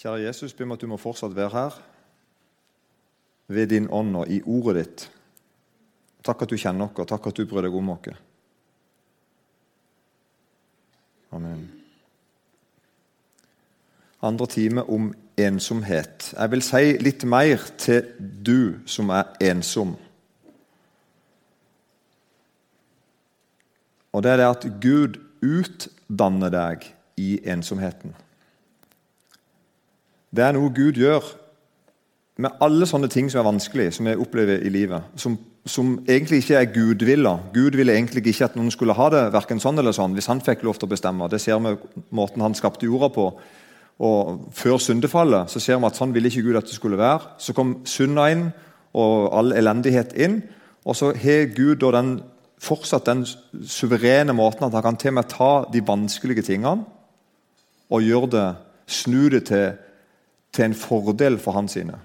Kjære Jesus, be meg at du må fortsatt være her ved din ånd og i ordet ditt. Takk at du kjenner oss, takk at du bryr deg om oss. Amen. Andre time om ensomhet. Jeg vil si litt mer til du som er ensom. Og det er det at Gud utdanner deg i ensomheten. Det er noe Gud gjør med alle sånne ting som er vanskelig, som vi opplever i livet. Som, som egentlig ikke er gudvilla. Gud ville egentlig ikke at noen skulle ha det hverken sånn eller sånn, hvis han fikk lov til å bestemme. Det ser vi måten han skapte jorda på. Og Før syndefallet så ser vi at sånn ville ikke Gud at det skulle være. Så kom synda inn, og all elendighet inn. Og så har Gud den, fortsatt den suverene måten at han kan til og med ta de vanskelige tingene og gjøre det, snu det til til en fordel for hans sine.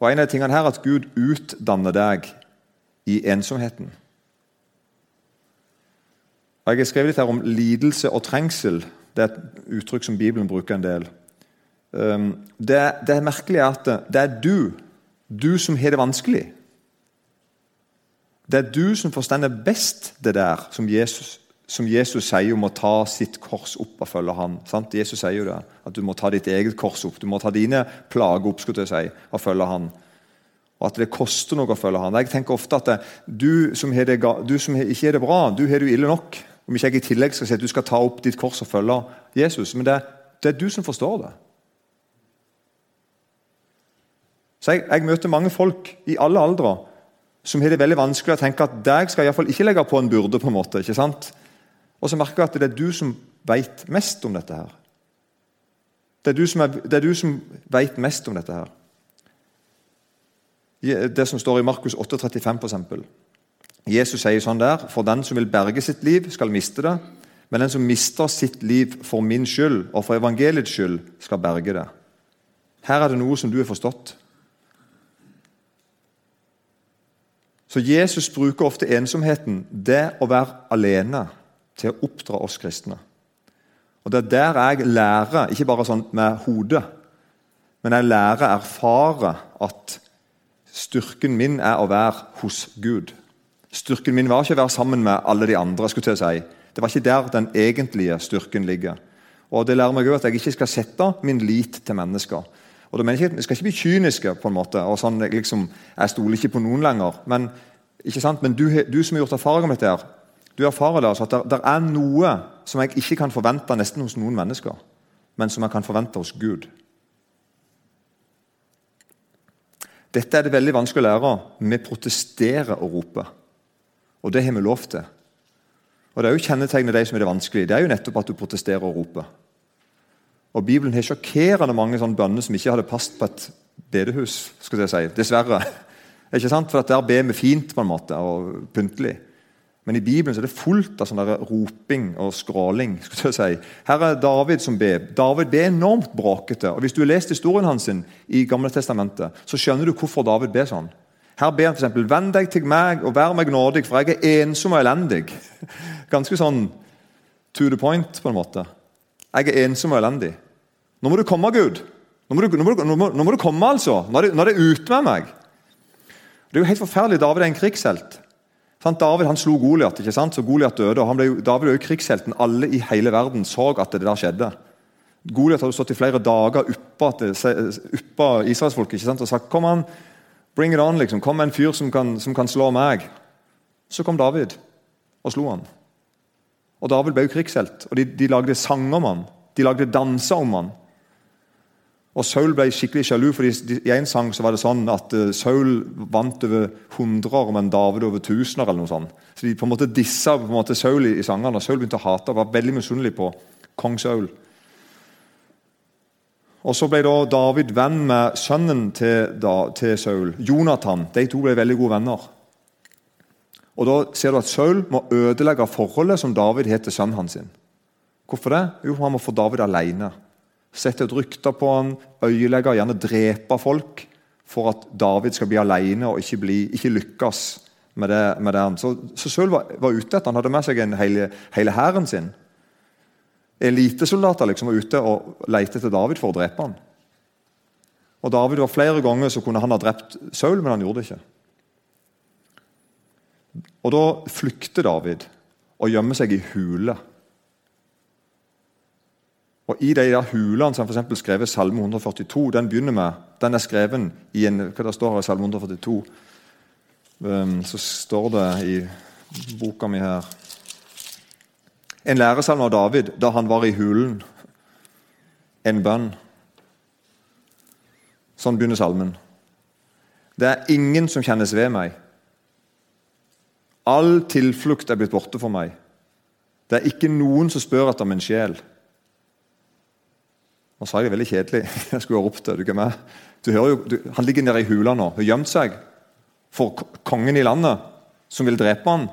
Og En av tingene her er at Gud utdanner deg i ensomheten. Og Jeg har skrevet litt her om lidelse og trengsel. Det er et uttrykk som Bibelen bruker en del. Um, det, det er merkelig at det er du, du som har det vanskelig. Det er du som forstår best det der som Jesus som Jesus sier om å ta sitt kors opp og følge ham. Sant? Jesus sier jo det, at du må ta ditt eget kors opp. Du må ta dine plager opp skulle jeg si, og følge ham. Og at det koster noe å følge ham. Jeg tenker ofte at du, som det, du, som ikke har det bra, du har det ille nok. Om ikke jeg i tillegg skal si at du skal ta opp ditt kors og følge Jesus. Men det, det er du som forstår det. Så jeg, jeg møter mange folk i alle aldre som har det veldig vanskelig å tenke at deg skal jeg ikke legge på en byrde. på en måte, ikke sant? Og så merker jeg at det er du som veit mest om dette. her. Det er du som, er, du som veit mest om dette. her. Det som står i Markus 8,35 f.eks. Jesus sier sånn der For den som vil berge sitt liv, skal miste det. Men den som mister sitt liv for min skyld og for evangeliets skyld, skal berge det. Her er det noe som du har forstått. Så Jesus bruker ofte ensomheten, det å være alene til å oppdra oss kristne. Og Det er der jeg lærer, ikke bare sånn med hodet, men jeg lærer, erfarer at styrken min er å være hos Gud. Styrken min var ikke å være sammen med alle de andre. skulle jeg si. Det var ikke der den egentlige styrken ligger. Og Det lærer meg også at jeg ikke skal sette min lit til mennesker. Og da mener ikke, Vi skal ikke bli kyniske, på en måte, og sånn, liksom, jeg stoler ikke på noen lenger. Men, ikke sant? men du, du som har gjort erfaring med dette, her, du erfarer altså at det er noe som jeg ikke kan forvente nesten hos noen mennesker, men som jeg kan forvente hos Gud. Dette er det veldig vanskelig å lære. Vi protesterer og roper. Og det har vi lov til. Og Det er jo kjennetegnet de som er det vanskelig. Det er jo nettopp at du protesterer og roper. Og Bibelen har sjokkerende mange sånne bønner som ikke hadde passet på et bedehus. skal jeg si. Dessverre. Ikke sant? For Der ber vi fint på en måte, og pyntelig. Men i Bibelen er det fullt av sånn roping og skråling. skulle jeg si. Her er David som ber. David ber enormt bråkete. og Hvis du har lest historien hans i Gamle Testamentet, så skjønner du hvorfor David ber sånn. Her ber han f.eks.: Venn deg til meg og vær meg nådig, for jeg er ensom og elendig. Ganske sånn to the point, på en måte. Jeg er ensom og elendig. Nå må du komme, Gud. Nå må du, nå må du, nå må, nå må du komme, altså. Nå er, det, nå det ute med meg. Det er jo helt forferdelig. David er en krigshelt. David han slo Goliat, så Goliat døde. og han ble, David er jo krigshelten. Alle i hele verden så at det der skjedde. Goliat hadde stått i flere dager uppa israelsfolket og sagt kom an, bring it on, liksom. kom en fyr som kan, som kan, slå meg. Så kom David og slo han. Og David ble jo krigshelt. og De, de lagde sanger om han. De lagde danser om han. Og Saul ble skikkelig sjalu, for i en sang så var det sånn at uh, Saul vant over hundrer, men David over tusener. eller noe sånt. Så De på en måte dissa på en måte Saul i, sangene. og Saul begynte å hate og var veldig misunnelig på kong Saul. Og Så ble da David venn med sønnen til, da, til Saul, Jonathan. De to ble veldig gode venner. Og Da ser du at Saul må ødelegge forholdet som David har til sønnen hans. Hvorfor det? Jo, han må få David alene sette ut rykter på han, øyelegger, gjerne drepe folk for at David skal bli alene og ikke, bli, ikke lykkes med det. Med det. Så, så Saul var, var, ute etter Han hadde med seg en hele, hæren sin. elitesoldater liksom, var ute og lette etter David for å drepe ham. Og David var Flere ganger så kunne han ha drept Saul, men han gjorde det ikke. Og Da flykter David og gjemmer seg i hule. Og I de der hulene som for skrevet Salme 142, den begynner med, den er skrevet i en, hva det står i Salme 142. Um, så står det i boka mi her En læresalme av David da han var i hulen. En bønn. Sånn begynner salmen. Det er ingen som kjennes ved meg. All tilflukt er blitt borte for meg. Det er ikke noen som spør etter min sjel. Nå sa jeg det veldig kjedelig. Jeg skulle ha ropt det. Du, med. du hører jo, du, han ligger nede i hula nå. Har gjemt seg for kongen i landet, som vil drepe han.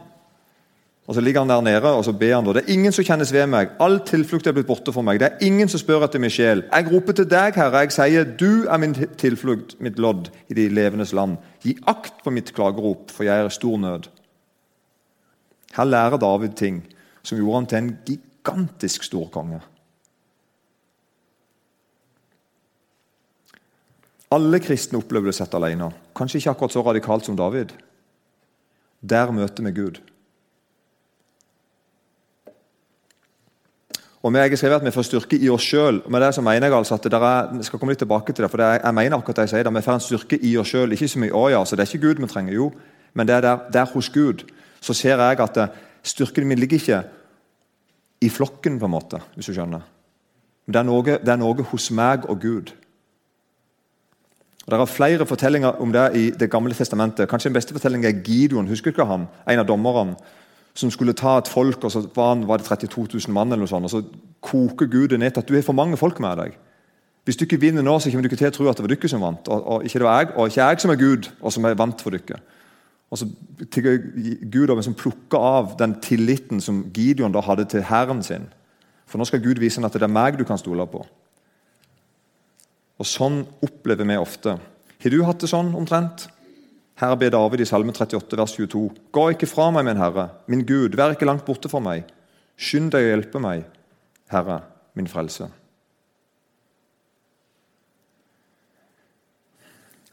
Og Så ligger han der nede og så ber han da. Det er ingen som kjennes ved meg. All tilflukt er blitt borte for meg. Det er ingen som spør etter min sjel. Jeg roper til deg, Herre. Jeg sier, du er min tilflukt, mitt lodd i de levendes land. Gi akt på mitt klagerop, for jeg er i stor nød. Her lærer David ting som gjorde han til en gigantisk stor Alle kristne opplever det sett alene. Kanskje ikke akkurat så radikalt som David. Der møter vi Gud. Og jeg har skrevet at vi får styrke i oss sjøl. Med det så mener jeg altså at er, jeg skal komme litt tilbake til det, for det er, jeg mener akkurat det jeg sier det, Vi får en styrke i oss sjøl. Ikke så mye å ja, så det er ikke Gud vi trenger, jo. Men det er der, der hos Gud så ser jeg at styrken min ligger ikke i flokken, på en måte, hvis du skjønner. Men det er noe, det er noe hos meg og Gud. Og Det er flere fortellinger om det i Det gamle testamentet. Kanskje Den beste fortellingen er Gideon. Husker ikke han? En av dommerne som skulle ta et folk, og så var, han, var det 32 000 mann, eller noe sånt, og så koker Gud det ned til at du har for mange folk med deg. Hvis du ikke vinner nå, så kommer du ikke til å tro at det var dere som vant, og, og, ikke det var jeg, og ikke jeg som er Gud, og som er vant for dere. Og så tigger Gud om som plukker av den tilliten som Gideon da hadde til hæren sin. For nå skal Gud vise at det er meg du kan stole på. Og Sånn opplever vi ofte. Har du hatt det sånn omtrent? Her ber David i Salme 38, vers 22.: Gå ikke fra meg, min Herre, min Gud, vær ikke langt borte fra meg. Skynd deg å hjelpe meg, Herre, min frelse.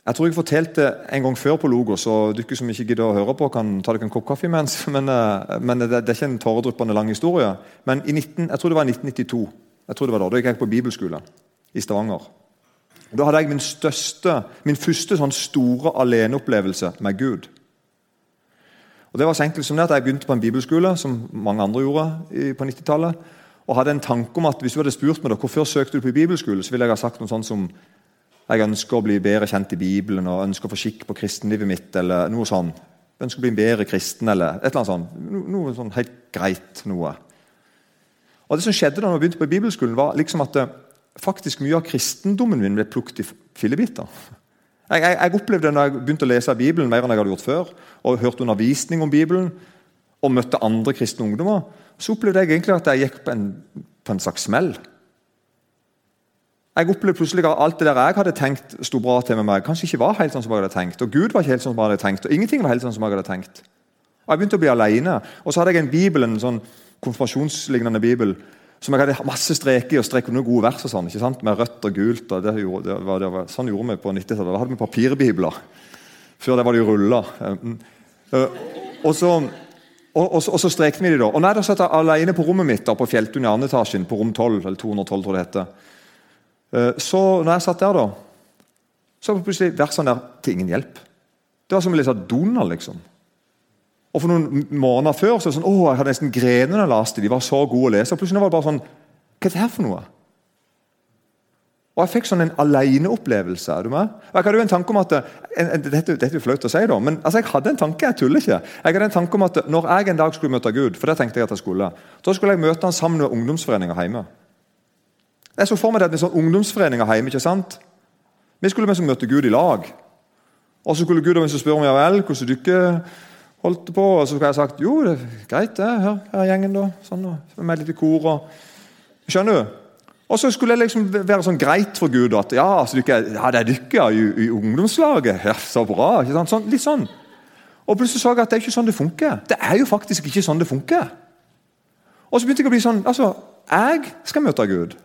Jeg tror jeg fortalte en gang før på Logos, og dere som ikke gidder å høre på, kan ta dere en kopp kaffe imens. Men, eh, men det, det, er ikke en tåredryppende lang historie. Men i 19, jeg tror det var 1992, jeg tror det var da, da gikk jeg på bibelskole i Stavanger. Da hadde jeg min, største, min første sånn store aleneopplevelse med Gud. Og det var så enkelt som det at Jeg begynte på en bibelskole, som mange andre gjorde på 90-tallet. Og hadde en tanke om at hvis du hadde spurt meg da, hvorfor søkte du på bibelskole, så ville jeg ha sagt noe sånt som jeg ønsker å bli bedre kjent i Bibelen og ønsker å få skikk på kristenlivet mitt. eller noe sånt. Jeg ønsker å bli en bedre kristen, eller et eller annet sånt. Noe sånn helt greit noe. Og Det som skjedde da jeg begynte på bibelskolen, var liksom at faktisk mye av kristendommen min ble plukket i fillebiter. Jeg, jeg, jeg, opplevde det når jeg begynte å lese Bibelen mer enn jeg hadde gjort før, og hørte undervisning om Bibelen, og møtte andre kristne ungdommer, så opplevde jeg egentlig at jeg gikk på en, på en slags smell. Jeg opplevde plutselig at alt det der jeg hadde tenkt sto bra til med meg, kanskje ikke var helt sånn som jeg hadde tenkt. Og Gud var ikke helt sånn som jeg hadde tenkt, og ingenting var helt sånn som jeg hadde tenkt. Og Jeg begynte å bli alene. Og så hadde jeg en bibel, en sånn konfirmasjonslignende bibel som jeg hadde masse streker i og strek under gode vers og sånn, ikke sant? med rødt og gult. og det, gjorde, det, var, det var, Sånn gjorde vi på 90-tallet. Da hadde vi papirbibler. Før det var det jo. Mm. Eh, og så, og, og, og så strekte vi de da. Og når jeg satt alene på rommet mitt da, på Fjelltun i andre etasjen, på rom 12, eller 212, tror det heter, eh, så når jeg satt der, da, så var plutselig versene der til ingen hjelp. Det var som å lese Donald, liksom. Og For noen måneder før så var det sånn, å, jeg hadde nesten grenene leste. De var så gode å lese. Og plutselig var det bare sånn Hva er det her for noe? Og Jeg fikk sånn en aleneopplevelse. Er du med? Og jeg hadde jo en tanke om at, en, en, dette, dette, er flaut å si, da, men altså, jeg hadde en tanke, jeg tuller ikke. Jeg hadde en tanke om at Når jeg en dag skulle møte Gud, for det tenkte jeg at jeg skulle, da skulle jeg møte han sammen med ungdomsforeninger hjemme. Jeg så for meg det med sånn ungdomsforeninger hjemme. ikke sant? Vi skulle liksom møte Gud i lag. Og så skulle Gud og spørre om ja vel, hvordan dere holdt på, og så skulle jeg sagt jo, det er greit, det. Her, her er gjengen, da. Sånn, og med litt i kor. Og, skjønner du? Og så skulle det liksom være sånn greit for Gud at ja, altså, dere, ja det er dere i, i, ungdomslaget. Ja, Så bra. ikke sant? Sånn, litt sånn. Og plutselig så jeg at det er ikke sånn det funker. Det er jo faktisk ikke sånn det funker. Og så begynte jeg å bli sånn altså, jeg skal møte Gud.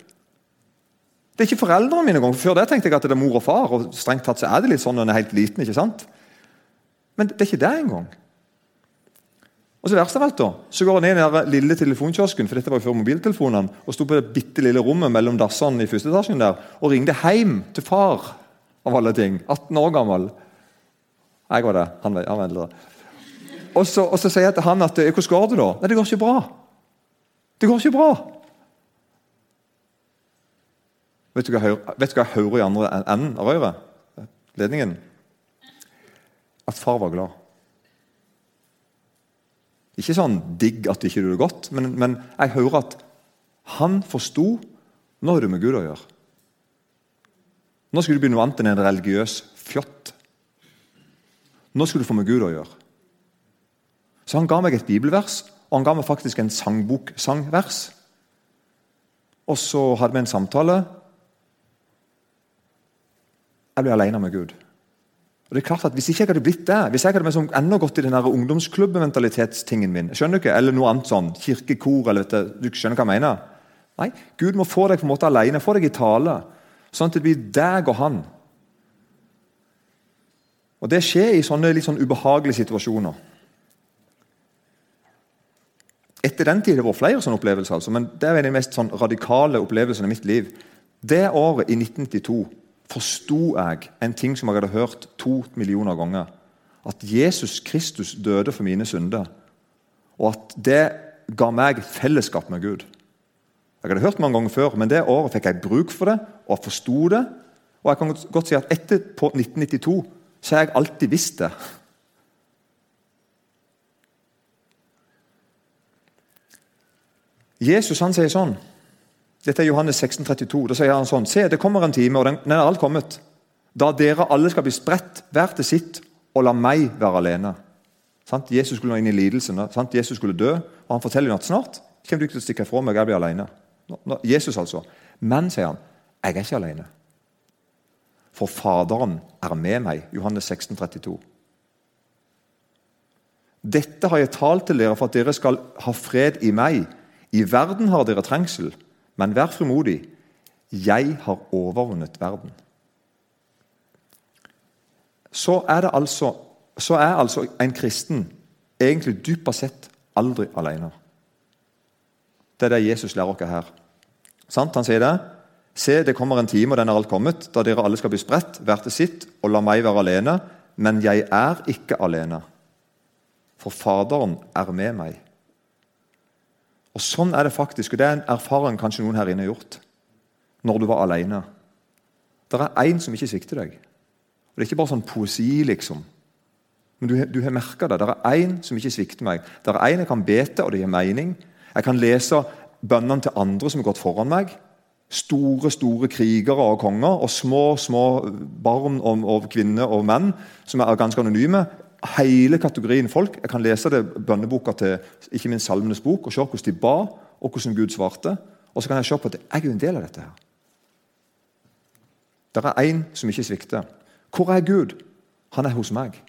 Det er ikke foreldrene mine engang. Før det tenkte jeg at det er mor og far. og strengt tatt så er det litt sånn når en er helt liten. ikke sant? Men det er ikke det engang. Og så verst av alt da, så går han inn i den lille telefonkiosken for dette var jo før mobiltelefonene, og sto på det bitte lille rommet mellom dassene i første etasjen der, og ringte hjem til far, av alle ting. 18 år gammel. Jeg var det. Han var, han var eldre. Og så, og så, sier jeg til han at 'Hvordan går det, da?' 'Nei, det går ikke bra.' Det går ikke bra. Vet du hva vet du hva jeg hører i andre enden av røret? Ledningen? At far var glad. Ikke sånn digg at ikke du det godt, men, men jeg hører at han forsto nå har du med Gud å gjøre. Nå skal du bli noe annet enn en religiøs fjott. Nå skal du få med Gud å gjøre. Så han ga meg et bibelvers, og han ga meg faktisk en sangbok-sangvers. Og så hadde vi en samtale. Jeg ble alene med Gud. Og det er klart at Hvis ikke jeg hadde blitt der, hvis jeg hadde liksom enda gått i den ungdomsklubbementalitetstingen min, skjønner du ikke, eller noe annet sånn, kirkekor eller du, du skjønner hva jeg mener? Nei, Gud må få deg på en måte alene, få deg i tale, sånn at det blir deg og han. Og Det skjer i sånne litt sånn ubehagelige situasjoner. Etter den tid har det vært flere sånne opplevelser, altså, men det er en av de mest sånn, radikale opplevelsene i mitt liv. Det året, i 1992, forsto jeg en ting som jeg hadde hørt to millioner ganger. At Jesus Kristus døde for mine synder, og at det ga meg fellesskap med Gud. Jeg hadde hørt det mange ganger før, men det året fikk jeg bruk for det og forsto det. Og jeg kan godt si at etter på 1992 så har jeg alltid visst det. Jesus han sier sånn Dette er Johannes 16, 32. Da sier han sånn Se, det kommer en time, og den, er alt kommet, da dere alle skal bli spredt, hver til sitt, og la meg være alene. Sant? Jesus skulle nå inn i lidelsen. Sant? Jesus skulle dø, og han forteller jo at snart kommer du ikke til å stikke fra meg, jeg blir alene. Jesus, altså. Men, sier han, jeg er ikke alene. For Faderen er med meg. Johannes 16, 32. Dette har jeg talt til dere for at dere skal ha fred i meg. I verden har dere trengsel, men vær frimodig. Jeg har overvunnet verden. Så er, altså, så er altså en kristen egentlig dypest sett aldri alene. Det er det Jesus lærer oss her. Sant? Han sier det. Se, det kommer en time, og den er alt kommet, da dere alle skal bli spredt, hver til sitt, og la meg være alene. Men jeg er ikke alene, for Faderen er med meg. Og Sånn er det faktisk, og det er en erfaring kanskje noen her inne har gjort. Når du var alene. Det er én som ikke svikter deg. Og Det er ikke bare sånn poesi, liksom. Men du, du har merka det. Det er én som ikke svikter meg. Det er én jeg kan be til, og det gir mening. Jeg kan lese bønnene til andre som har gått foran meg. Store store krigere og konger, og små små barn og, og kvinner og menn som er ganske anonyme hele kategorien folk. Jeg kan lese det bønneboka til ikke minst Salmenes bok og se hvordan de ba, og hvordan Gud svarte. Og så kan jeg se på at jeg er en del av dette. her. Det er én som ikke svikter. Hvor er Gud? Han er hos meg.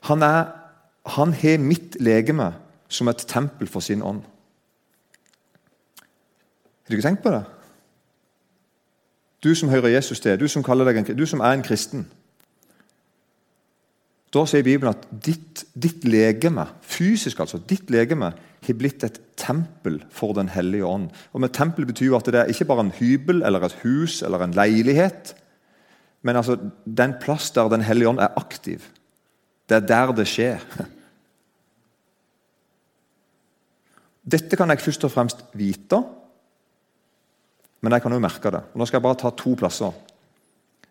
Han, er, han har mitt legeme som et tempel for sin ånd. Har du ikke tenkt på det? Du som hører Jesus til, du som, deg en, du som er en kristen. Da sier Bibelen at ditt, ditt legeme, fysisk altså, ditt legeme, har blitt et tempel for Den hellige ånd. Og med Tempel betyr jo at det er ikke bare en hybel eller et hus eller en leilighet. Men altså, den plass der Den hellige ånd er aktiv. Det er der det skjer. Dette kan jeg først og fremst vite, men jeg kan jo merke det. Og nå skal jeg bare ta to plasser.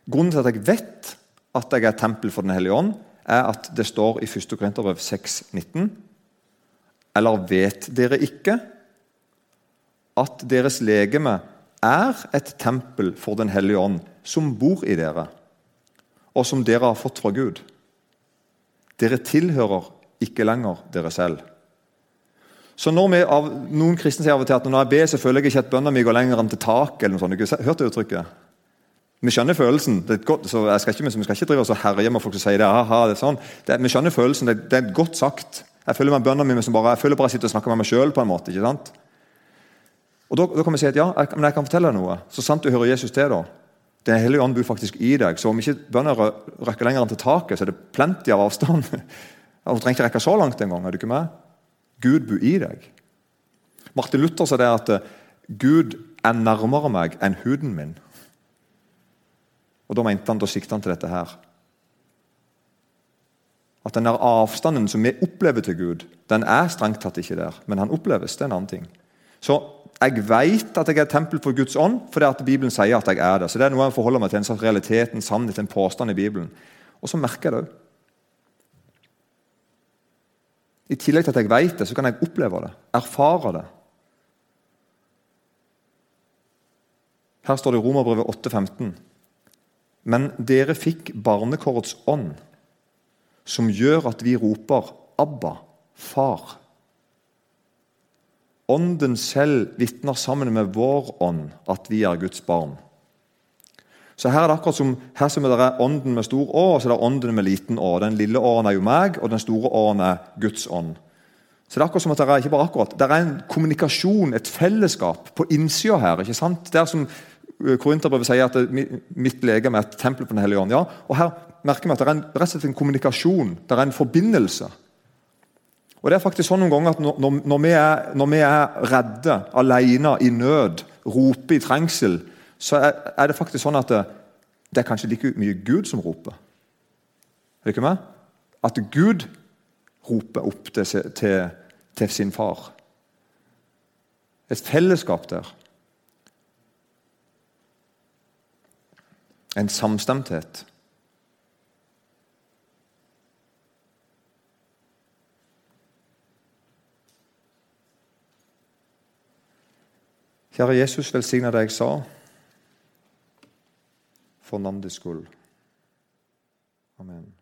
Grunnen til at jeg vet at jeg er tempel for Den hellige ånd, er at det står i 1. Korinterbrev 6,19.: Eller vet dere ikke at deres legeme er et tempel for Den hellige ånd, som bor i dere, og som dere har fått fra Gud? Dere tilhører ikke lenger dere selv. Så når vi av, Noen kristne sier av og til at når jeg ber, så føler jeg ikke at bønna mi går lenger enn til taket. eller noe sånt. Hørt det uttrykket? Vi skjønner følelsen. Det er godt, så jeg skal ikke, Vi skal ikke drive oss og herje med folk som sier det. Aha, det er sånn. Det, vi skjønner følelsen. Det, det, er godt sagt. Jeg føler meg bønna mine som bare, jeg føler bare jeg sitter og snakker med meg sjøl. Da, da, kan vi si at ja, jeg, men jeg kan fortelle deg noe. Så sant du hører Jesus til, da. Den hellige ånd bor faktisk i deg. Så om ikke bønna røkker lenger enn til taket, så er det plenty av avstand. Hun trenger ikke rekke så langt engang. Er du ikke med? Gud bor i deg. Martin Luther sa det at eh, Gud er nærmere meg enn huden min. Og Da mente han, da sikta han til dette her. At den der avstanden som vi opplever til Gud, den er strengt tatt ikke der. Men han oppleves. Det er en annen ting. Så jeg vet at jeg er et tempel for Guds ånd, fordi at Bibelen sier at jeg er det. Så det er noe jeg forholder meg til, en slags realitet, en sannhet, en påstand i Bibelen. Og så merker jeg det òg. I tillegg til at jeg vet det, så kan jeg oppleve det, erfare det. Her står det i Romerbrevet 8,15.: Men dere fikk barnekårets ånd, som gjør at vi roper 'Abba, Far'. Ånden selv vitner sammen med vår ånd at vi er Guds barn. Så Her er det akkurat som her som er ånden med stor Å og så er det ånden med liten Å. Den lille åren er jo meg, og den store åren er Guds ånd. Så Det er akkurat som at det er ikke bare akkurat, det er en kommunikasjon, et fellesskap, på innsida her. ikke sant? Det er som Korinterbrevet sier at mitt legeme er et tempel på Den hellige ånd. Ja, og Her merker vi at det er en, rett og slett en kommunikasjon, det er en forbindelse. Og det er faktisk sånn noen ganger at når, når, vi, er, når vi, er, redde, alene, i nød, roper i trengsel, så er, er, det faktisk sånn at det, det, er kanskje like mye Gud som roper. Er det ikke meg? At Gud roper opp til, til, til sin far. Et fellesskap der. En samstemthet. Kjære Jesus, velsigne det jeg sa, for navnets skyld. Amen.